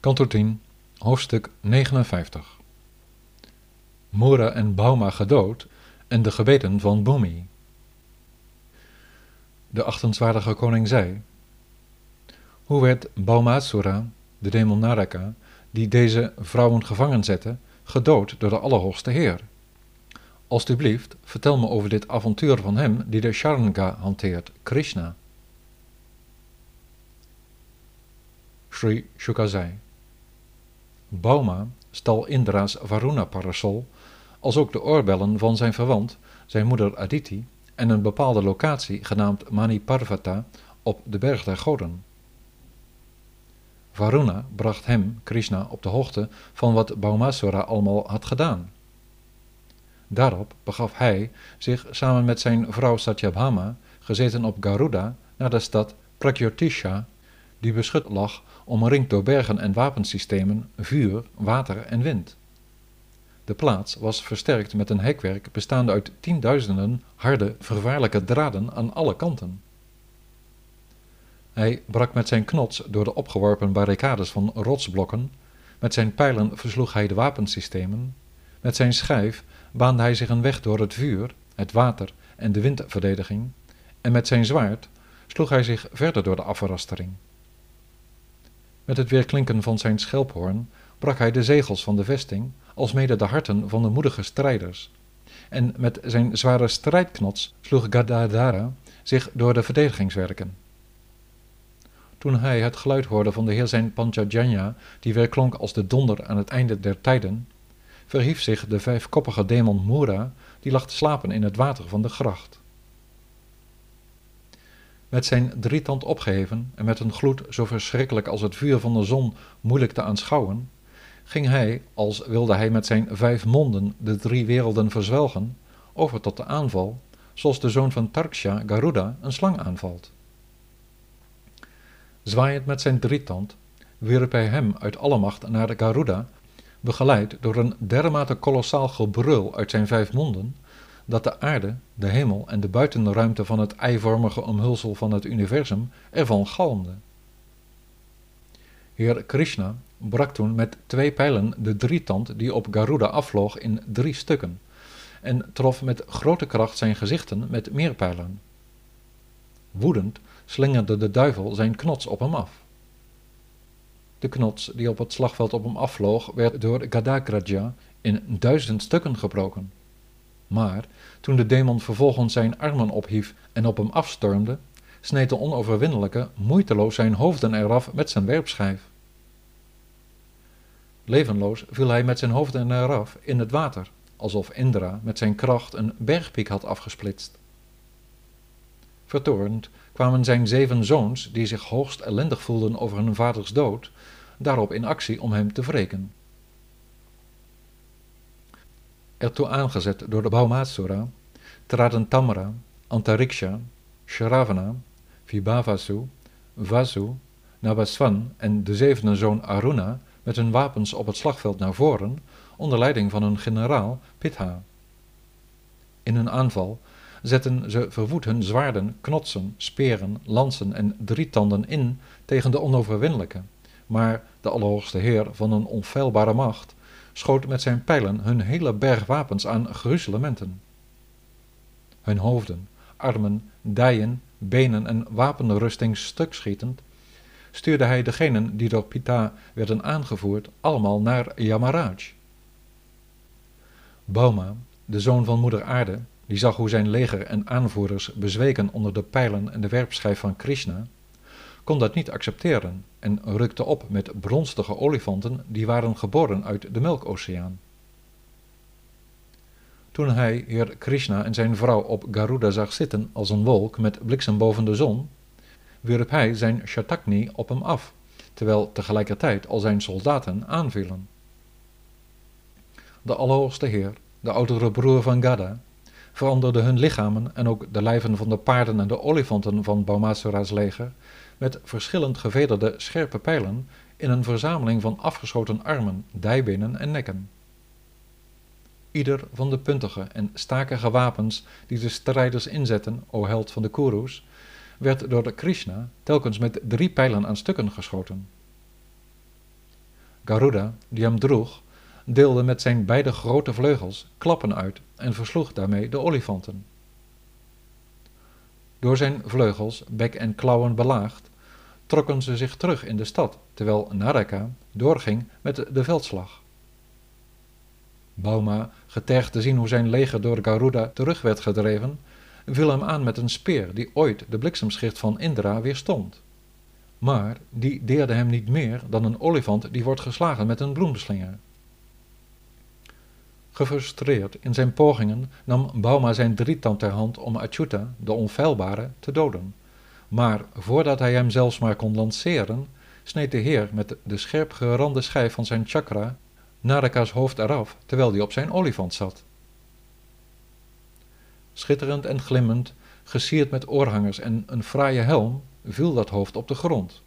Kanto 10, hoofdstuk 59 Mura en Bauma gedood en de gebeten van Bumi. De achtenswaardige koning zei: Hoe werd Baumatsura, de demon Naraka, die deze vrouwen gevangen zette, gedood door de Allerhoogste Heer? Alsjeblieft, vertel me over dit avontuur van hem die de Sharanga hanteert, Krishna. Sri Shuka zei: Bauma stal Indra's Varuna-parasol, als ook de oorbellen van zijn verwant, zijn moeder Aditi, en een bepaalde locatie genaamd Mani Parvata op de berg der goden. Varuna bracht hem, Krishna, op de hoogte van wat Baumasura allemaal had gedaan. Daarop begaf hij zich samen met zijn vrouw Satyabhama, gezeten op Garuda, naar de stad Prakyotisha, die beschut lag omringd door bergen en wapensystemen, vuur, water en wind. De plaats was versterkt met een hekwerk bestaande uit tienduizenden harde, vervaarlijke draden aan alle kanten. Hij brak met zijn knots door de opgeworpen barricades van rotsblokken, met zijn pijlen versloeg hij de wapensystemen, met zijn schijf baande hij zich een weg door het vuur, het water en de windverdediging, en met zijn zwaard sloeg hij zich verder door de afrastering. Met het weerklinken van zijn schelphoorn brak hij de zegels van de vesting, alsmede de harten van de moedige strijders. En met zijn zware strijdknots sloeg Gadadara zich door de verdedigingswerken. Toen hij het geluid hoorde van de heer zijn Panchajanya, die weerklonk als de donder aan het einde der tijden, verhief zich de vijfkoppige demon Mura, die lag te slapen in het water van de gracht. Met zijn drietand opgeheven en met een gloed zo verschrikkelijk als het vuur van de zon moeilijk te aanschouwen, ging hij, als wilde hij met zijn vijf monden de drie werelden verzwelgen, over tot de aanval, zoals de zoon van Tarksha, Garuda, een slang aanvalt. Zwaaiend met zijn drietand, wierp hij hem uit alle macht naar de Garuda, begeleid door een dermate kolossaal gebrul uit zijn vijf monden, dat de aarde, de hemel en de buitenruimte van het eivormige omhulsel van het universum ervan galmde. Heer Krishna brak toen met twee pijlen de drietand die op Garuda afvloog in drie stukken en trof met grote kracht zijn gezichten met meer pijlen. Woedend slingerde de duivel zijn knots op hem af. De knots die op het slagveld op hem afvloog werd door Gadagraja in duizend stukken gebroken. Maar toen de demon vervolgens zijn armen ophief en op hem afstormde, sneed de onoverwinnelijke moeiteloos zijn hoofden eraf met zijn werpschijf. Levenloos viel hij met zijn hoofden eraf in het water, alsof Indra met zijn kracht een bergpiek had afgesplitst. Vertoornd kwamen zijn zeven zoons, die zich hoogst ellendig voelden over hun vaders dood, daarop in actie om hem te wreken ertoe aangezet door de Bhaumatsura, traden Tamra, Antariksha, Shravana, Vibhavasu, Vasu, Nabaswan en de zevende zoon Aruna met hun wapens op het slagveld naar voren, onder leiding van hun generaal Pitha. In hun aanval zetten ze verwoed hun zwaarden, knotsen, speren, lansen en drietanden in tegen de onoverwinnelijke, maar de Allerhoogste Heer van een onfeilbare macht schoot met zijn pijlen hun hele berg wapens aan gruzelementen. Hun hoofden, armen, dijen, benen en wapenrusting stuk schietend, stuurde hij degenen die door Pita werden aangevoerd allemaal naar Yamaraj. Bauma, de zoon van moeder aarde, die zag hoe zijn leger en aanvoerders bezweken onder de pijlen en de werpschijf van Krishna, kon dat niet accepteren en rukte op met bronstige olifanten die waren geboren uit de Melkoceaan. Toen hij heer Krishna en zijn vrouw op Garuda zag zitten als een wolk met bliksem boven de zon, wierp hij zijn Shatakni op hem af, terwijl tegelijkertijd al zijn soldaten aanvielen. De Allerhoogste Heer, de oudere broer van Gada, veranderde hun lichamen en ook de lijven van de paarden en de olifanten van Baumasura's leger met verschillend gevederde scherpe pijlen in een verzameling van afgeschoten armen, dijbenen en nekken. Ieder van de puntige en stakige wapens die de strijders inzetten, o held van de Kurus, werd door de Krishna telkens met drie pijlen aan stukken geschoten. Garuda, die hem droeg, deelde met zijn beide grote vleugels klappen uit en versloeg daarmee de olifanten. Door zijn vleugels, bek en klauwen belaagd, trokken ze zich terug in de stad, terwijl Naraka doorging met de veldslag. Bauma, getergd te zien hoe zijn leger door Garuda terug werd gedreven, viel hem aan met een speer die ooit de bliksemschicht van Indra weerstond. Maar die deerde hem niet meer dan een olifant die wordt geslagen met een bloemslinger. Gefrustreerd in zijn pogingen nam Bauma zijn drietand ter hand om Achyuta, de onfeilbare, te doden. Maar voordat hij hem zelfs maar kon lanceren, sneed de heer met de scherp gerande schijf van zijn chakra Naraka's hoofd eraf, terwijl hij op zijn olifant zat. Schitterend en glimmend, gesierd met oorhangers en een fraaie helm, viel dat hoofd op de grond.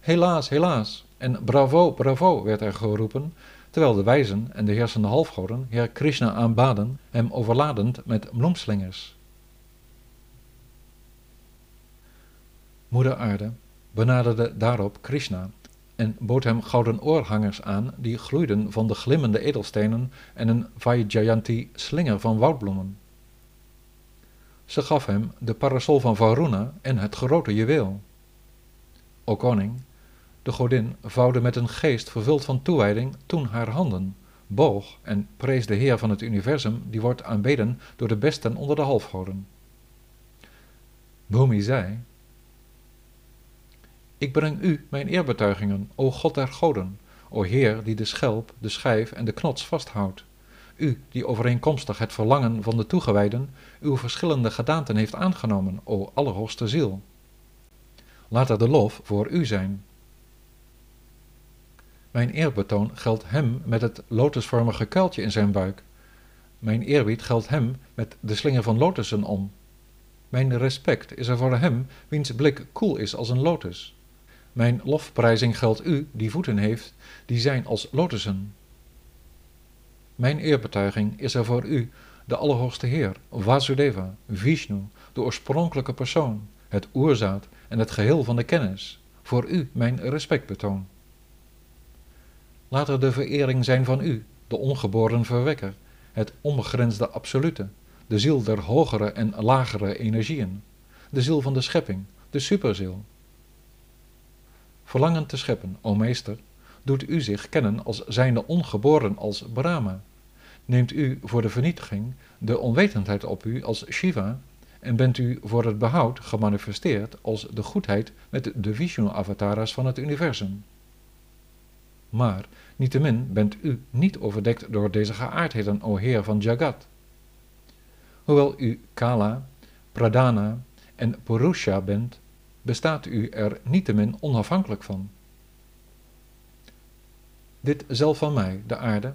Helaas, helaas, en bravo, bravo, werd er geroepen, terwijl de wijzen en de heersende halfgoden Heer Krishna aanbaden, hem overladend met bloemslingers. Moeder Aarde benaderde daarop Krishna en bood hem gouden oorhangers aan die gloeiden van de glimmende edelstenen en een Vaijayanti slinger van woudbloemen. Ze gaf hem de parasol van Varuna en het grote juweel. O koning, de godin vouwde met een geest vervuld van toewijding toen haar handen, boog en prees de Heer van het universum die wordt aanbeden door de besten onder de halfgoden. Bhumi zei, Ik breng u mijn eerbetuigingen, o God der goden, o Heer die de schelp, de schijf en de knots vasthoudt. U die overeenkomstig het verlangen van de toegewijden uw verschillende gedaanten heeft aangenomen, o allerhoogste ziel. Laat er de lof voor u zijn. Mijn eerbetoon geldt hem met het lotusvormige kuiltje in zijn buik. Mijn eerbied geldt hem met de slinger van lotussen om. Mijn respect is er voor hem wiens blik koel is als een lotus. Mijn lofprijzing geldt u die voeten heeft, die zijn als lotussen. Mijn eerbetuiging is er voor u, de Allerhoogste Heer, Vasudeva, Vishnu, de oorspronkelijke persoon, het oerzaad en het geheel van de kennis, voor u mijn respectbetoon. Laat er de verering zijn van u, de ongeboren verwekker, het onbegrensde absolute, de ziel der hogere en lagere energieën, de ziel van de schepping, de superziel. Verlangen te scheppen, o meester, doet u zich kennen als zijnde ongeboren als Brahma. Neemt u voor de vernietiging de onwetendheid op u als Shiva en bent u voor het behoud gemanifesteerd als de goedheid met de Vishnu-avatars van het universum. Maar niettemin bent u niet overdekt door deze geaardheden, o Heer van Jagat. Hoewel u Kala, Pradana en Purusha bent, bestaat u er niettemin onafhankelijk van. Dit zelf van mij, de aarde,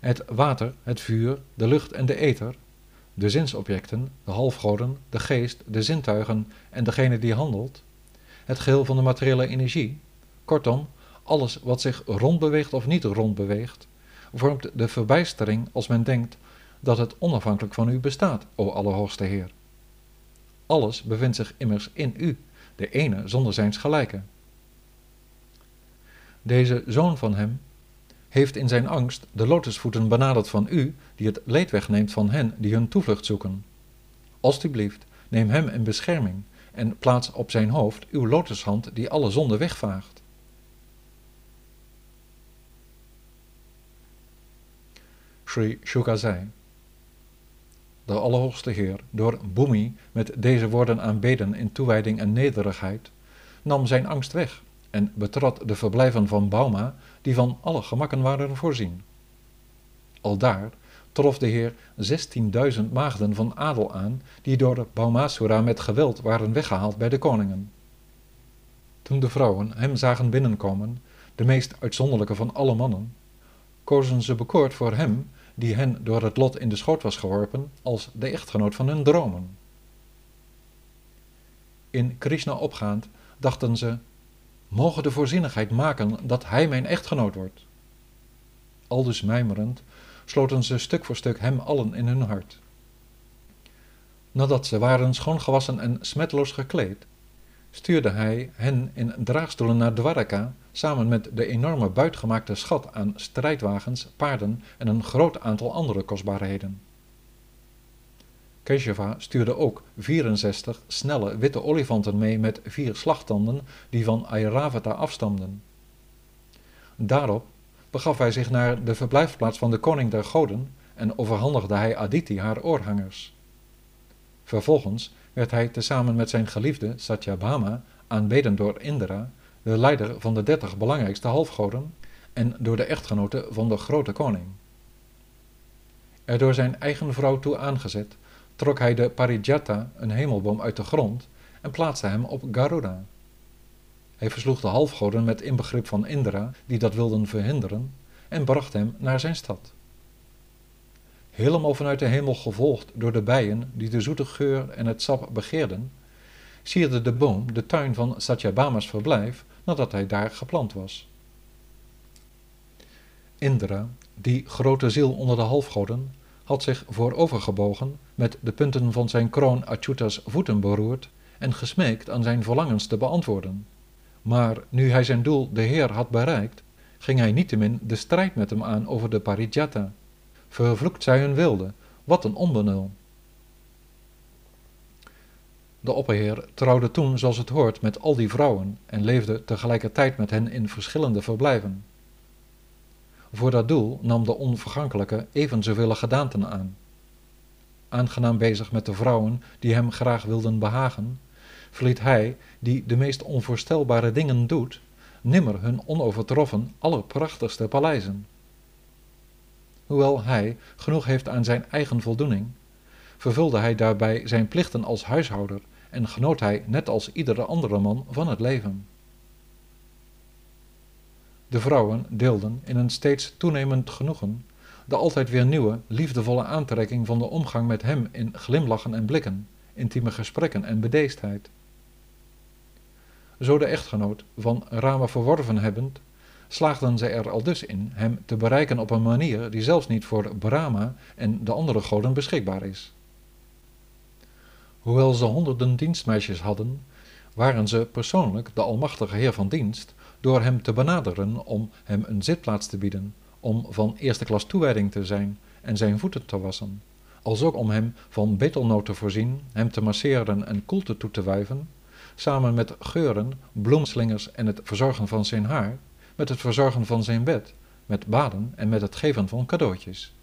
het water, het vuur, de lucht en de ether, de zinsobjecten, de halfgoden, de geest, de zintuigen en degene die handelt, het geheel van de materiële energie, kortom, alles wat zich rondbeweegt of niet rondbeweegt, vormt de verbijstering als men denkt dat het onafhankelijk van u bestaat, o Allerhoogste Heer. Alles bevindt zich immers in u, de ene zonder zijns gelijke. Deze zoon van hem heeft in zijn angst de lotusvoeten benaderd van u, die het leed wegneemt van hen die hun toevlucht zoeken. Alsjeblieft, neem hem in bescherming en plaats op zijn hoofd uw lotushand die alle zonde wegvaagt. Sri Shuka zei, de Allerhoogste Heer, door Bhumi met deze woorden aanbeden in toewijding en nederigheid, nam zijn angst weg en betrad de verblijven van Bauma, die van alle gemakken waren voorzien. Aldaar trof de heer zestienduizend maagden van adel aan, die door Baumasura met geweld waren weggehaald bij de koningen. Toen de vrouwen hem zagen binnenkomen, de meest uitzonderlijke van alle mannen, kozen ze bekoord voor hem, die hen door het lot in de schoot was geworpen, als de echtgenoot van hun dromen. In Krishna opgaand dachten ze mogen de voorzienigheid maken dat hij mijn echtgenoot wordt. Aldus mijmerend sloten ze stuk voor stuk hem allen in hun hart. Nadat ze waren schoongewassen en smetloos gekleed, stuurde hij hen in draagstoelen naar Dwaraka, samen met de enorme buitgemaakte schat aan strijdwagens, paarden en een groot aantal andere kostbaarheden. Keshava stuurde ook 64 snelle witte olifanten mee met vier slagtanden die van Airavata afstamden. Daarop begaf hij zich naar de verblijfplaats van de koning der goden en overhandigde hij Aditi haar oorhangers. Vervolgens werd hij tezamen met zijn geliefde Satyabhama aanbeden door Indra, de leider van de dertig belangrijkste halfgoden, en door de echtgenote van de grote koning. Er door zijn eigen vrouw toe aangezet, trok hij de Parijata, een hemelboom, uit de grond en plaatste hem op Garuda. Hij versloeg de halfgoden met inbegrip van Indra, die dat wilden verhinderen, en bracht hem naar zijn stad. Helemaal vanuit de hemel gevolgd door de bijen die de zoete geur en het sap begeerden, sierde de boom de tuin van Satyabhama's verblijf nadat hij daar geplant was. Indra, die grote ziel onder de halfgoden, had zich voorovergebogen, met de punten van zijn kroon Achyuta's voeten beroerd en gesmeekt aan zijn verlangens te beantwoorden. Maar nu hij zijn doel, de Heer, had bereikt, ging hij niettemin de strijd met hem aan over de Parijata. Vervloekt zij hun wilde, wat een onbenul. De opperheer trouwde toen zoals het hoort met al die vrouwen en leefde tegelijkertijd met hen in verschillende verblijven. Voor dat doel nam de onvergankelijke even zoveel gedaanten aan. Aangenaam bezig met de vrouwen die hem graag wilden behagen, verliet hij, die de meest onvoorstelbare dingen doet, nimmer hun onovertroffen allerprachtigste paleizen. Hoewel hij genoeg heeft aan zijn eigen voldoening, vervulde hij daarbij zijn plichten als huishouder en genoot hij, net als iedere andere man, van het leven. De vrouwen deelden in een steeds toenemend genoegen de altijd weer nieuwe, liefdevolle aantrekking van de omgang met hem in glimlachen en blikken, intieme gesprekken en bedeesdheid. Zo de echtgenoot van Rama verworven hebbend, slaagden zij er al dus in hem te bereiken op een manier die zelfs niet voor Brahma en de andere goden beschikbaar is. Hoewel ze honderden dienstmeisjes hadden, waren ze persoonlijk de Almachtige Heer van dienst door hem te benaderen om hem een zitplaats te bieden, om van eerste klas toewijding te zijn en zijn voeten te wassen, alsook om hem van betelnoot te voorzien, hem te masseren en koelte toe te wuiven, samen met geuren, bloemslingers en het verzorgen van zijn haar, met het verzorgen van zijn bed, met baden en met het geven van cadeautjes.